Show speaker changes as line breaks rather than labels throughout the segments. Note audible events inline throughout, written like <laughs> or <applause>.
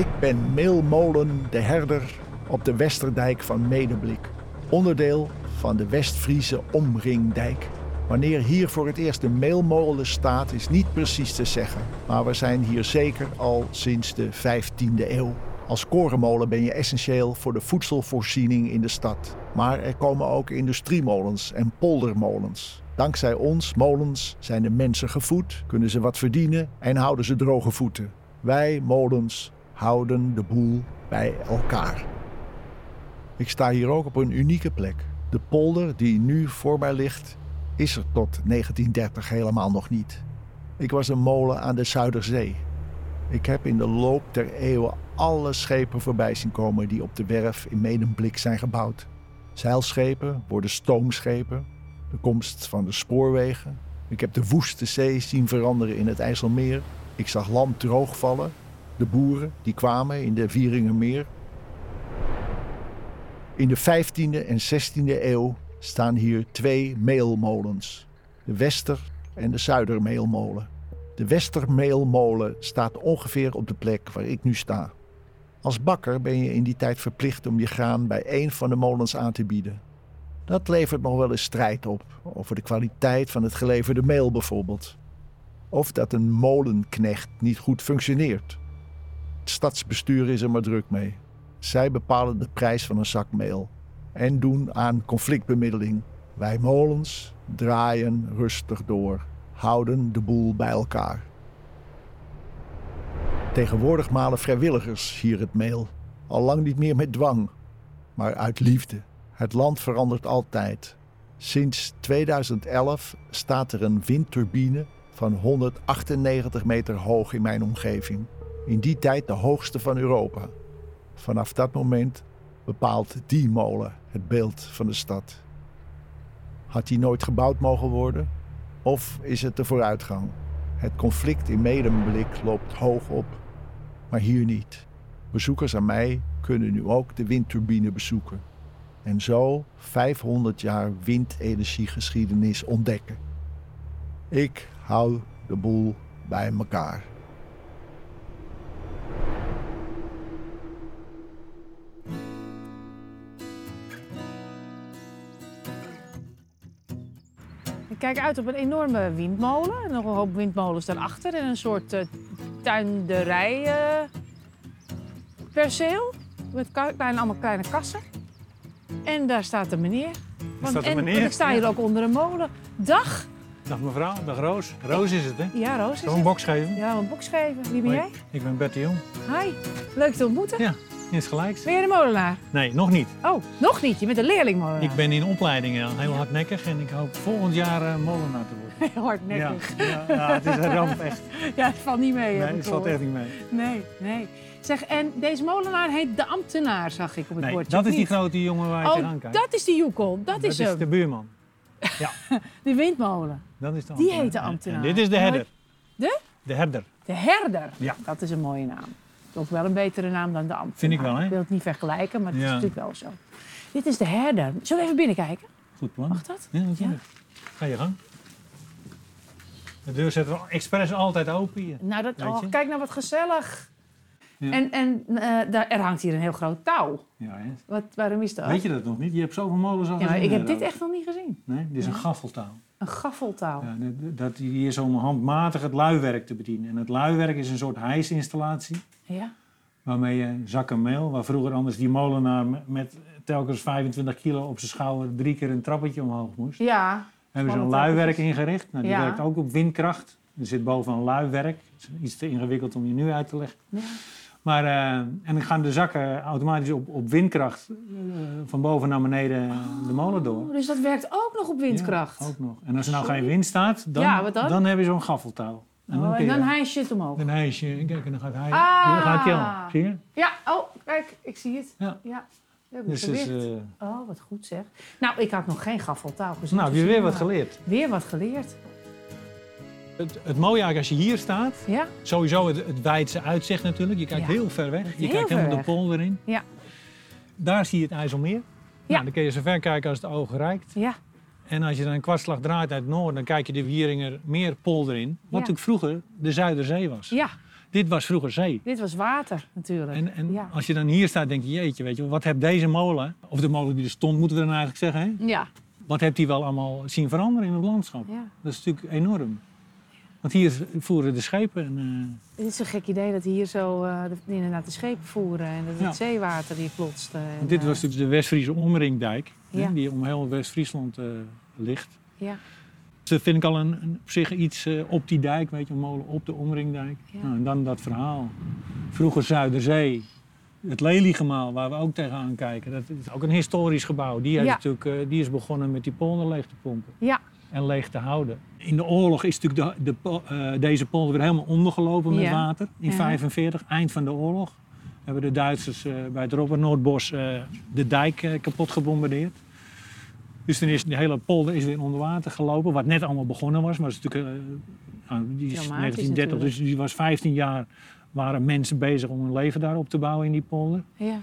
Ik ben Meelmolen de Herder op de Westerdijk van Medeblik. Onderdeel van de West-Friese Omringdijk. Wanneer hier voor het eerst een meelmolen staat is niet precies te zeggen. Maar we zijn hier zeker al sinds de 15e eeuw. Als korenmolen ben je essentieel voor de voedselvoorziening in de stad. Maar er komen ook industriemolens en poldermolens. Dankzij ons molens zijn de mensen gevoed, kunnen ze wat verdienen en houden ze droge voeten. Wij molens houden de boel bij elkaar. Ik sta hier ook op een unieke plek. De polder die nu voor mij ligt, is er tot 1930 helemaal nog niet. Ik was een molen aan de Zuiderzee. Ik heb in de loop der eeuwen alle schepen voorbij zien komen die op de werf in Medemblik zijn gebouwd. Zeilschepen worden stoomschepen, de komst van de spoorwegen. Ik heb de woeste zee zien veranderen in het IJsselmeer. Ik zag land droogvallen. De boeren die kwamen in de Vieringermeer. In de 15e en 16e eeuw staan hier twee meelmolens. De Wester- en de Zuidermeelmolen. De Westermeelmolen staat ongeveer op de plek waar ik nu sta. Als bakker ben je in die tijd verplicht om je graan bij één van de molens aan te bieden. Dat levert nog wel eens strijd op, over de kwaliteit van het geleverde meel bijvoorbeeld. Of dat een molenknecht niet goed functioneert. Stadsbestuur is er maar druk mee. Zij bepalen de prijs van een zak meel en doen aan conflictbemiddeling. Wij molens draaien rustig door, houden de boel bij elkaar. Tegenwoordig malen vrijwilligers hier het meel. Al lang niet meer met dwang, maar uit liefde. Het land verandert altijd. Sinds 2011 staat er een windturbine van 198 meter hoog in mijn omgeving. In die tijd de hoogste van Europa. Vanaf dat moment bepaalt die molen het beeld van de stad. Had die nooit gebouwd mogen worden? Of is het de vooruitgang? Het conflict in Medemblik loopt hoog op, maar hier niet. Bezoekers aan mij kunnen nu ook de windturbine bezoeken. En zo 500 jaar windenergiegeschiedenis ontdekken. Ik hou de boel bij elkaar.
Kijk uit op een enorme windmolen. En nog een hoop windmolens daarachter. En een soort uh, tuinderij-perceel. met kleine, allemaal kleine kassen. En daar staat een meneer.
Want, staat
en,
meneer?
want ik sta hier ook onder een molen. Dag!
Dag mevrouw, dag Roos. Roos is het, hè?
Ja, Roos is
Zal een box geven?
Ja, een box geven. Wie ben
Hoi,
jij?
Ik ben Bert de Jong.
Hi. Leuk te ontmoeten.
Ja, is gelijk.
Ben jij de molenaar?
Nee, nog niet.
Oh, nog niet. Je bent een leerlingmolenaar.
Ik ben in opleiding ja, heel hardnekkig en ik hoop volgend jaar eh, molenaar te worden. <laughs>
Heel hardnekkig.
Ja, ja, ja, het is een ramp echt. <laughs>
Ja, het valt niet mee.
Nee, het valt echt niet mee.
Nee, nee. Zeg, en deze molenaar heet de ambtenaar, zag ik op het
Nee,
bordje.
dat is die grote jongen waar je
Oh,
tegenaan kijkt.
dat is die joekel. Dat, is hem.
de buurman. <laughs>
Die windmolen.
Dat is de
Die
ambtenaar.
heet de
En- en
ambtenaar.
dit is de herder.
De?
De herder.
De herder.
Ja.
Dat is een mooie naam. Ook wel een betere naam dan de ambtenaar.
Vind ik wel, hè?
Ik wil het niet vergelijken, maar het is
Ja.
natuurlijk wel zo. Dit is de herder. Zullen we even binnenkijken?
Goed plan.
Mag dat?
Ja, natuurlijk. Ga je gang. De deur zetten we expres altijd open hier.
Nou, dat, oh, kijk nou wat gezellig.
Ja.
En, en eh, daar, er hangt hier een heel groot touw.
Ja, hè?
Wat, waarom is dat?
Weet je dat nog niet? Je hebt zoveel molens al
ja,
gezien,
ik heb dit echt nog niet gezien.
Nee, dit is een gaffeltouw.
Een gaffeltouw.
Ja, dat- hier is om handmatig het luiwerk te bedienen. En het luiwerk is een soort hijsinstallatie
Ja.
waarmee je zakken meel, waar vroeger anders die molenaar met, telkens 25 kilo op zijn schouder drie keer een trappetje omhoog moest.
Ja.
hebben ze een luiwerk ingericht. Nou, die werkt ook op windkracht. Er zit boven een luiwerk. Het is iets te ingewikkeld om je nu uit te leggen.
Ja.
Maar, eh, en dan gaan de zakken automatisch op, op windkracht eh, van boven naar beneden de molen door.
Oh, dus dat werkt ook nog op windkracht.
Ja, ook nog. En als er nou geen wind staat, dan,
Ja, dan?
dan heb je zo'n gaffeltouw.
En dan, oh, en
je-
dan hijs je het omhoog.
Dan hijs je, kijk, en dan gaat hij.
Ah.
Gaat hij al. Zie je?
Ja, oh, kijk, ik zie het.
Ja.
ja.
Dus is, eh,
Oh, wat goed zeg. Nou, ik had nog geen gaffeltouw gezien.
nou, heb je
dus
weer wat geleerd.
Weer wat geleerd.
Het, het mooie eigenlijk als je hier staat,
Ja?
sowieso het, het wijdse uitzicht natuurlijk. Je kijkt
Ja.
heel ver weg. Je kijkt helemaal de polder in.
Ja.
Daar zie je het IJsselmeer.
Ja.
Nou, dan kun je zo ver kijken als het oog reikt.
Ja.
En als je dan een kwartslag draait uit het noorden, dan kijk je de Wieringermeerpolder in. Wat
Ja.
natuurlijk vroeger de Zuiderzee was.
Ja.
Dit was vroeger zee.
Dit was water natuurlijk.
En, en
ja.
als je dan hier staat, denk je, jeetje, weet je, wat heeft deze molen, of de molen die er stond, moeten we dan eigenlijk zeggen, hè?
ja,
wat heeft die wel allemaal zien veranderen in het landschap?
ja.
Dat is natuurlijk enorm. Want hier voeren de schepen. En, eh,
Het is een gek idee dat hier zo de, inderdaad de schepen voeren en dat het
Ja.
zeewater hier plotst. eh, en,
dit was natuurlijk de West-Friese omringdijk, hè, die om heel West-Friesland ligt.
Ja,
Dus dat vind ik al een, een- op zich iets op die dijk, weet je, een molen op de omringdijk.
Ja.
Nou, en dan dat verhaal. Vroeger Zuiderzee, het Leliegemaal, waar we ook tegenaan kijken. Dat is ook een historisch gebouw. Die, heeft
Ja.
natuurlijk, die is begonnen met die polder leeg te pompen
ja,
en leeg te houden. In de oorlog is natuurlijk de, de, eh, deze polder weer helemaal ondergelopen met
Ja.
water. In
Ja.
45, eind van de oorlog, hebben de Duitsers eh, bij het Robert Noordbos eh, de dijk kapot gebombardeerd. Dus toen is de hele polder is weer onder water gelopen, wat net allemaal begonnen was. Maar is natuurlijk, nou, die is
Dramatisch
1930, dus die was 15 jaar waren mensen bezig om hun leven daar op te bouwen in die polder.
ja.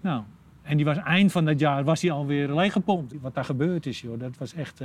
Nou, en die was eind van dat jaar was die alweer leeggepompt. Wat daar gebeurd is, joh, dat was echt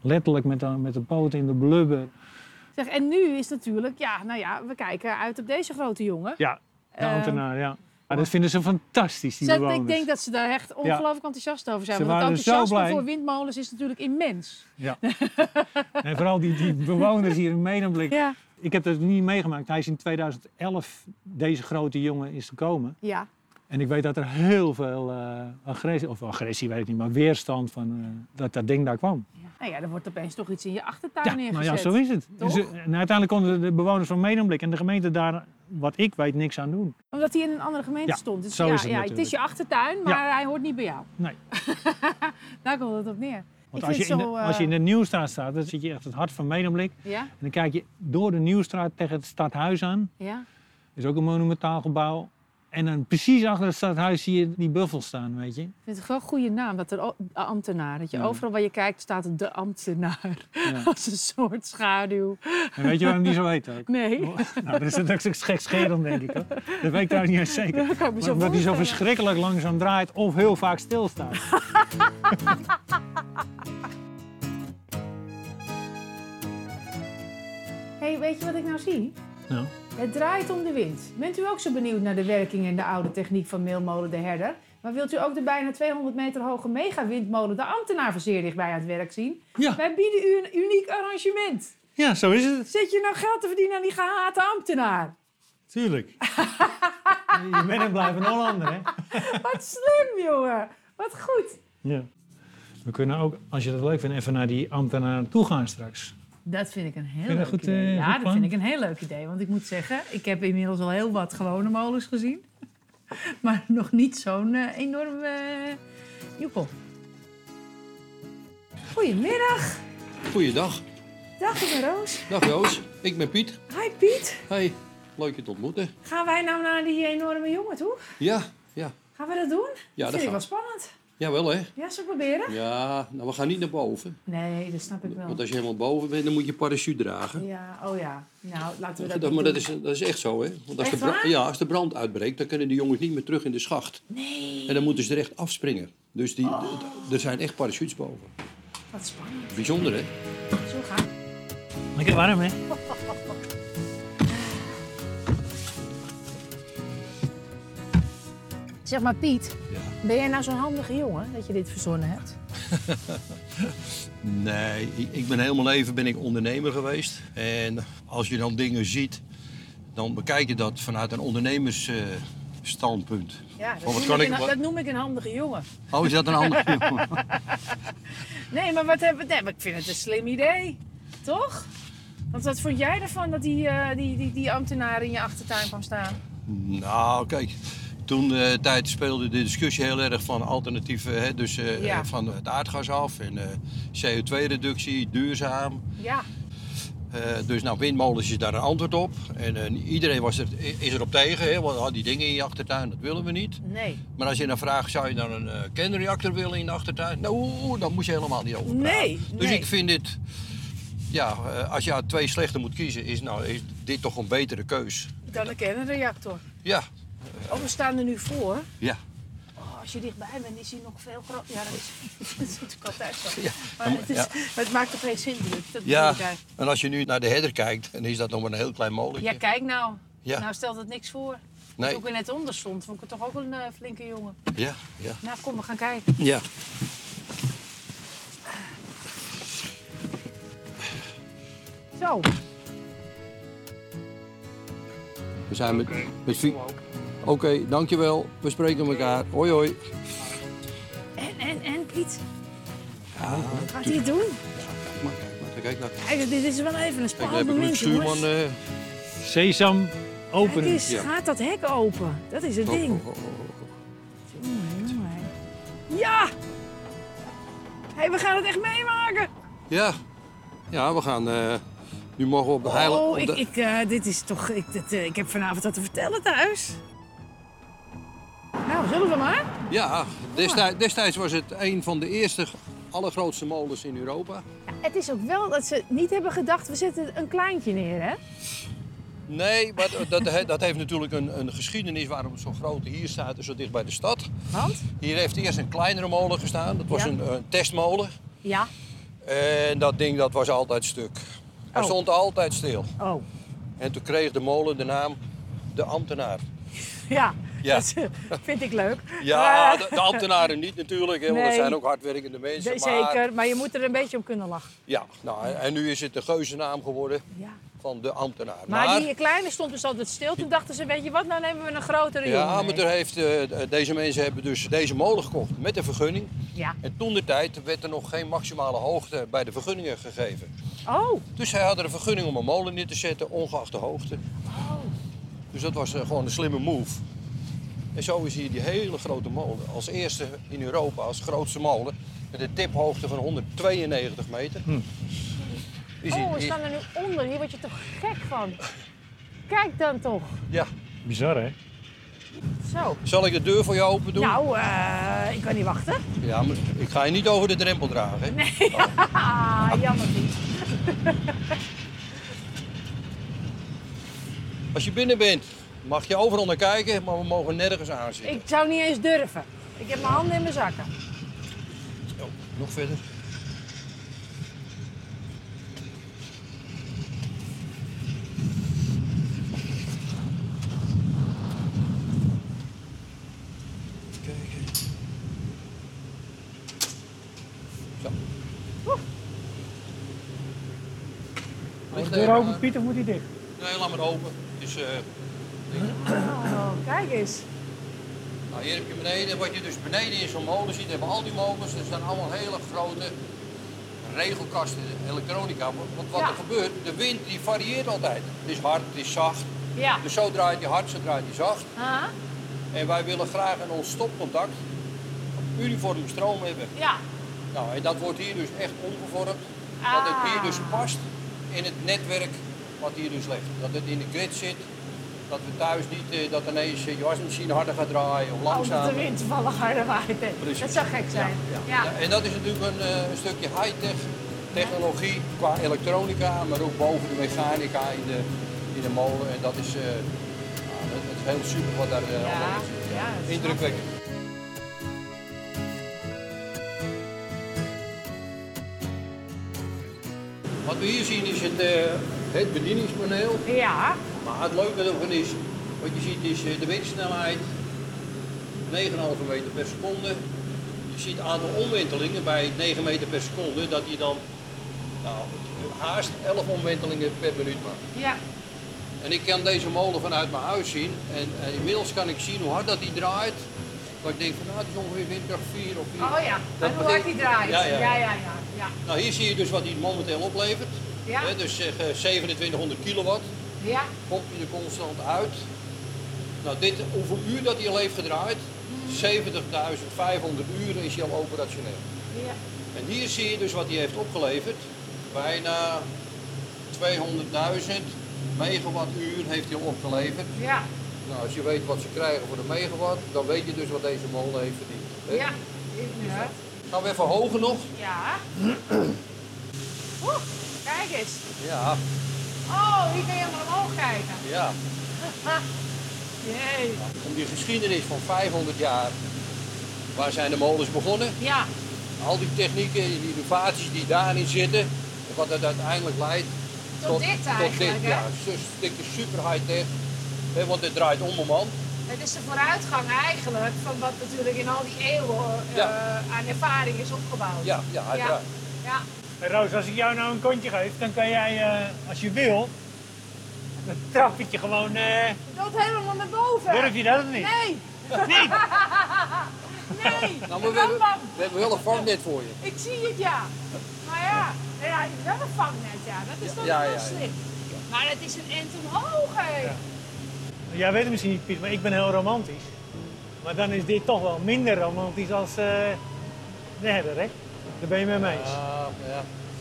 letterlijk met, de- met de poot in de blubber.
Zeg, en nu is natuurlijk, ja, nou ja, we kijken uit op deze grote jongen.
Ja, de
Eh,
ambtenaar, ja. Maar dat vinden ze fantastisch, die bewoners.
ik denk dat ze daar echt ongelooflijk enthousiast over zijn.
Ze
Want het enthousiasme voor windmolens is natuurlijk immens.
Ja. <laughs> en vooral die, die bewoners hier in Medemblik.
Ja.
Ik heb dat niet meegemaakt. Hij is in 2011, deze grote jongen, is gekomen.
Ja,
En ik weet dat er heel veel eh, agressie, of agressie weet ik niet, maar weerstand van eh, dat dat ding daar kwam.
nou ja, er wordt opeens toch iets in je achtertuin
Ja,
neergezet.
nou ja, zo is het. Dus, eh, en uiteindelijk konden de bewoners van Medemblik en de gemeente daar, wat ik weet, niks aan doen.
Omdat hij in een andere gemeente
Ja,
stond. Dus
zo
ja,
is het
ja, het is je achtertuin, maar hij hoort niet bij jou.
Nee. <laughs>
Daar komt het op neer.
Want als je,
zo,
de, als je in de Nieuwstraat staat, dan zit je echt het hart van Medemblik.
Ja?
En dan kijk je door de Nieuwstraat tegen het stadhuis aan.
Ja?
is ook een monumentaal gebouw. En dan precies achter het stadhuis zie je die buffel staan, weet je.
Ik vind het wel een goede naam, dat er ambtenaar. Dat je
Ja.
overal waar je kijkt staat de ambtenaar.
Ja. <laughs>
Als een soort schaduw.
En weet je waarom die zo heet ook?
Nee.
nou, dat is dat is gek scherend, denk ik. Hoor. Dat weet ik trouwens niet eens zeker.
Dat kan
Maar omdat hij zo verschrikkelijk langzaam draait of heel vaak stilstaat. <laughs>
hey, weet je wat ik nou zie?
Nou,
Het draait om de wind. Bent u ook zo benieuwd naar de werking en de oude techniek van Meelmolen de Herder? Maar wilt u ook de bijna 200 meter hoge megawindmolen de ambtenaar van zeer dichtbij aan het werk zien?
ja.
Wij bieden u een uniek arrangement.
ja, zo is het.
Zet je nou geld te verdienen aan die gehate ambtenaar?
Tuurlijk. <laughs> je bent en blijft een Hollander, hè? <laughs>
Wat slim, jongen. Wat goed.
Ja. We kunnen ook, als je dat leuk vindt, even naar die ambtenaar toe gaan straks.
Dat vind ik een heel leuk
goed,
idee.
eh,
ja, dat
plan?
vind ik een heel leuk idee. Want ik moet zeggen, ik heb inmiddels al heel wat gewone molens gezien. <laughs> maar nog niet zo'n eh, enorme uh, joepel. Goedemiddag.
Goeiedag.
Dag, ik ben Roos.
Dag Roos. Ik ben Piet.
Hi Piet.
Hey, leuk je te ontmoeten.
Gaan wij nou naar die enorme jongen toe?
Ja, ja.
Gaan we dat doen?
Ja,
dat
dat
vind ik wel
gaan
spannend.
Jawel hè.
Ja, zullen we proberen?
Ja, nou we gaan niet naar boven.
Nee, dat snap ik wel.
Want als je helemaal boven bent, dan moet je parachute dragen.
Ja, oh ja. Nou, laten we dat,
Dat, maar dat is, dat is echt zo hè. Want als de,
Echt
bra-
waar?
ja, als de brand uitbreekt, dan kunnen de jongens niet meer terug in de schacht.
Nee,
En dan moeten ze er echt afspringen. Dus die,
Oh.
er zijn echt parachutes boven.
wat spannend.
Bijzonder hè.
Zo gaan.
Lekker warm, hè?
Zeg maar Piet,
Ja.
ben jij nou zo'n handige jongen dat je dit verzonnen hebt? <laughs>
Nee, ik, ben heel mijn leven ben ik ondernemer geweest. En als je dan dingen ziet, dan bekijk je dat vanuit een ondernemersstandpunt.
Ja, dat, noem
kan
ik een,
wat-
dat noem ik een handige jongen.
Oh, is dat een ander? <laughs> jongen?
Nee, maar wat hebben nee, maar ik vind het een slim idee. Toch? Want wat vond jij ervan dat die, eh, die, die, die ambtenaar in je achtertuin kwam staan?
Nou, kijk. Toen eh tijd speelde de discussie heel erg van alternatieven, hè, dus eh,
Ja.
eh, van het aardgas af en eh, CO2-reductie, duurzaam.
Ja,
dus nou, windmolens is daar een antwoord op. En iedereen was er, is erop tegen, hè, want ah, die dingen in je achtertuin, dat willen we niet.
nee.
Maar als je dan vraagt, zou je dan een kernreactor willen in de achtertuin? Nou, dan moet je helemaal niet over praten.
Nee,
Dus ik vind dit, ja, als je uit twee slechte moet kiezen, is, nou, is dit toch een betere keus.
Dan een kernreactor.
Ja,
Oh, we staan er nu voor.
ja.
Oh, als je dichtbij bent, is hij nog veel groter. Ja, dat is, <laughs> dat is natuurlijk altijd zo.
Ja.
Maar, het is,
Ja.
maar het maakt toch geen indruk? Dat
Ja, en als je nu naar de herder kijkt, dan is dat nog maar een heel klein molentje.
ja, kijk nou.
Ja.
Nou stelt het niks voor.
Nee.
Toen ik er net onder stond, vond ik het toch ook een eh, flinke jongen.
Ja, ja.
Nou, kom, we gaan kijken.
Ja.
Zo.
We zijn met, met Oké, dankjewel. We spreken elkaar. Hoi, hoi.
En, en, en, Piet?
Ja,
Gaat hij het doen?
kijk maar, kijk maar. Kijk nou.
Kijk, dit is wel even een spannend moment,
Stuurman. eh,
Sesam,
Kijk
openen.
eens,
Ja.
gaat dat hek open? Dat is het
oh,
ding.
oh, oh, oh.
Jongen, jongen. Ja! Hé, hey, we gaan het echt meemaken.
Ja. Ja, we gaan... eh, nu mogen we op de heilige...
Oh,
op
ik, ik, eh, dit is toch... Ik, dit, eh, ik heb vanavond wat te vertellen thuis. Nou, zullen we maar?
Ja, destijds, destijds was het een van de eerste allergrootste molens in Europa.
Het is ook wel dat ze niet hebben gedacht, we zetten een kleintje neer, hè?
Nee, maar dat, dat, heeft natuurlijk een, een geschiedenis waarom het zo groot hier staat en zo dicht bij de stad.
Want?
Hier heeft eerst een kleinere molen gestaan. Dat was
Ja.
een, een testmolen.
Ja.
En dat ding dat was altijd stuk. Hij
Oh.
stond altijd stil.
Oh.
En toen kreeg de molen de naam De Ambtenaar.
Ja,
Ja. <laughs>
dat eh, vind ik leuk.
Ja,
Eh,
de, de ambtenaren niet natuurlijk, hè, want dat
Nee.
zijn ook hardwerkende mensen.
de-
maar,
Zeker, maar je moet er een beetje om kunnen lachen.
Ja, nou, en- nu is het de geuzennaam geworden
Ja.
van de ambtenaar.
Maar, die kleine stond dus altijd stil. Toen dachten ze, weet je wat, nou nemen we een grotere
ja,
jongen
maar er heeft, eh, deze mensen hebben dus deze molen gekocht met een vergunning.
Ja.
En toen de tijd werd er nog geen maximale hoogte bij de vergunningen gegeven.
Oh,
Dus zij hadden een vergunning om een molen neer te zetten, ongeacht de hoogte.
oh.
Dus dat was eh, gewoon een slimme move. En zo is hier die hele grote molen. Als eerste in Europa, als grootste molen. Met een tiphoogte van 192 meter. Is
Oh, we
hier-
staan er nu onder. Hier word je toch gek van. Kijk dan toch.
Ja.
Bizar, hè?
Zo.
Zal ik de deur voor je open doen?
Nou, eh, ik kan niet wachten.
Ja, maar ik ga je niet over de drempel dragen. Hè?
Nee, <laughs> ah, jammer niet.
Als je binnen bent, mag je overal naar kijken, maar we mogen nergens aanzitten.
Ik zou niet eens durven. Ik heb mijn handen in mijn zakken.
Oh, nog verder. Zo.
Is de deur open, Piet, of moet die dicht?
Nee, laat maar open. Dus, eh,
kijk eens.
nou, hier heb je beneden, wat je dus beneden in zo'n molen ziet, hebben al die molens, er staan allemaal hele grote regelkasten, elektronica. Want wat
Ja.
er gebeurt, de wind die varieert altijd. Het is hard, het is zacht.
Ja.
Dus zo draait hij hard, zo draait hij zacht.
Ah,
En wij willen graag in ons stopcontact uniforme stroom hebben.
ja.
Nou, en dat wordt hier dus echt omgevormd. Dat het hier dus
Ah.
past in het netwerk wat hier dus ligt. Dat het in de grid zit. Dat we thuis niet, eh, dat ineens eh, je wasmachine harder gaat draaien of
Oh, dat
langzaam.
de wind toevallig harder waait. hè.
Precies.
Dat zou gek zijn.
Ja,
Ja.
ja, en dat is natuurlijk een, eh, een stukje high-tech technologie qua elektronica, maar ook boven de mechanica in de, in de molen. En dat is, eh, nou, dat, dat is heel super wat daar eh,
Ja,
allemaal is.
ja, dat snap
Indrukwekkend. Wat we hier zien is het, eh, het bedieningspaneel.
Ja.
Maar het leuke ervan is, wat je ziet is eh, de windsnelheid, 9,5 meter per seconde. Je ziet het aantal omwentelingen bij 9 meter per seconde, dat je dan nou, haast 11 omwentelingen per minuut maakt.
Ja.
En ik kan deze molen vanuit mijn huis zien en, en inmiddels kan ik zien hoe hard dat die draait. Dat ik denk van nou, het is ongeveer windkracht 4 of 4.
Oh ja.
Dat
En hoe hard die draait.
Ja, ja, ja.
ja, ja. ja, ja.
Nou, hier zie je dus wat hij momenteel oplevert.
Ja.
Dus zeg eh, 2700 kilowatt.
Ja.
pomp je er constant uit. Nou, dit, hoeveel uur dat hij al heeft gedraaid? 70.500 uren is hij al operationeel.
Ja.
En hier zie je dus wat hij heeft opgeleverd. Bijna 200.000 megawattuur heeft hij al opgeleverd.
Ja.
Nou, als je weet wat ze krijgen voor de megawatt, dan weet je dus wat deze molen heeft verdiend. hè?
Ja. Inderdaad.
Gaan we even hoger nog?
Ja. <clears throat> Oeh, kijk eens.
Ja,
Oh, hier kun je maar omhoog kijken.
ja. <laughs>
Jee.
Om die geschiedenis van 500 jaar waar zijn de molens begonnen?
Ja,
Al die technieken, die innovaties die daarin zitten, en wat het uiteindelijk leidt
Tot dit eigenlijk, hè?
Ja, een stukje super high-tech. Want het draait om een man.
het is de vooruitgang eigenlijk van wat natuurlijk in al die eeuwen eh,
Ja.
aan ervaring is opgebouwd.
Ja, ja, uiteraard.
ja.
Hey, Roos, als ik jou nou een kontje geef, dan kan jij, eh, als je wil, dan trap ik je gewoon. eh,
Dat helemaal naar boven.
durf je dat of niet?
Nee,
Niet? <laughs>
nee.
Nou, we,
ben
hebben,
bang.
we hebben wel een vangnet voor je.
Ik zie het, ja. Maar ja, ja ik heb wel een vangnet, ja. Dat is toch
Ja,
wel
ja, ja.
slim. Maar het is een end omhoog, hé.
Ja. Jij weet het misschien niet, Piet, maar ik ben heel romantisch. Maar dan is dit toch wel minder romantisch als eh, de herder, hè? Daar ben je met me eens.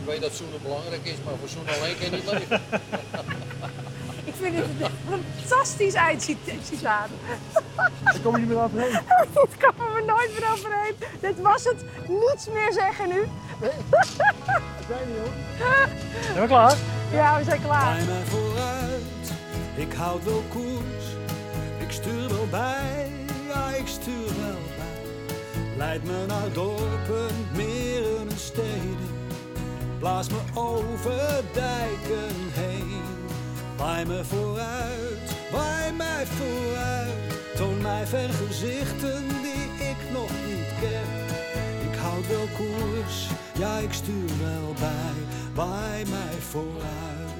Ik weet dat zoenen belangrijk is, maar voor zoenen alleen kan je niet leven. <laughs>
Ik vind het een fantastisch eindcitaat.
Daar kom je niet meer overheen. <laughs>
Dit komen we nooit meer overheen. Dit was het. Niets meer zeggen nu. <laughs>
Zijn we klaar?
Ja, we zijn klaar.
Rij mij vooruit, ik houd wel koers. Ik stuur wel bij, ja ik stuur wel bij. Leid me naar dorpen, meren en steden. Blaas me over dijken heen. Waai me vooruit, waai mij vooruit. Toon mij vergezichten die ik nog niet ken. Ik houd wel koers, ja ik stuur wel bij. Waai mij vooruit.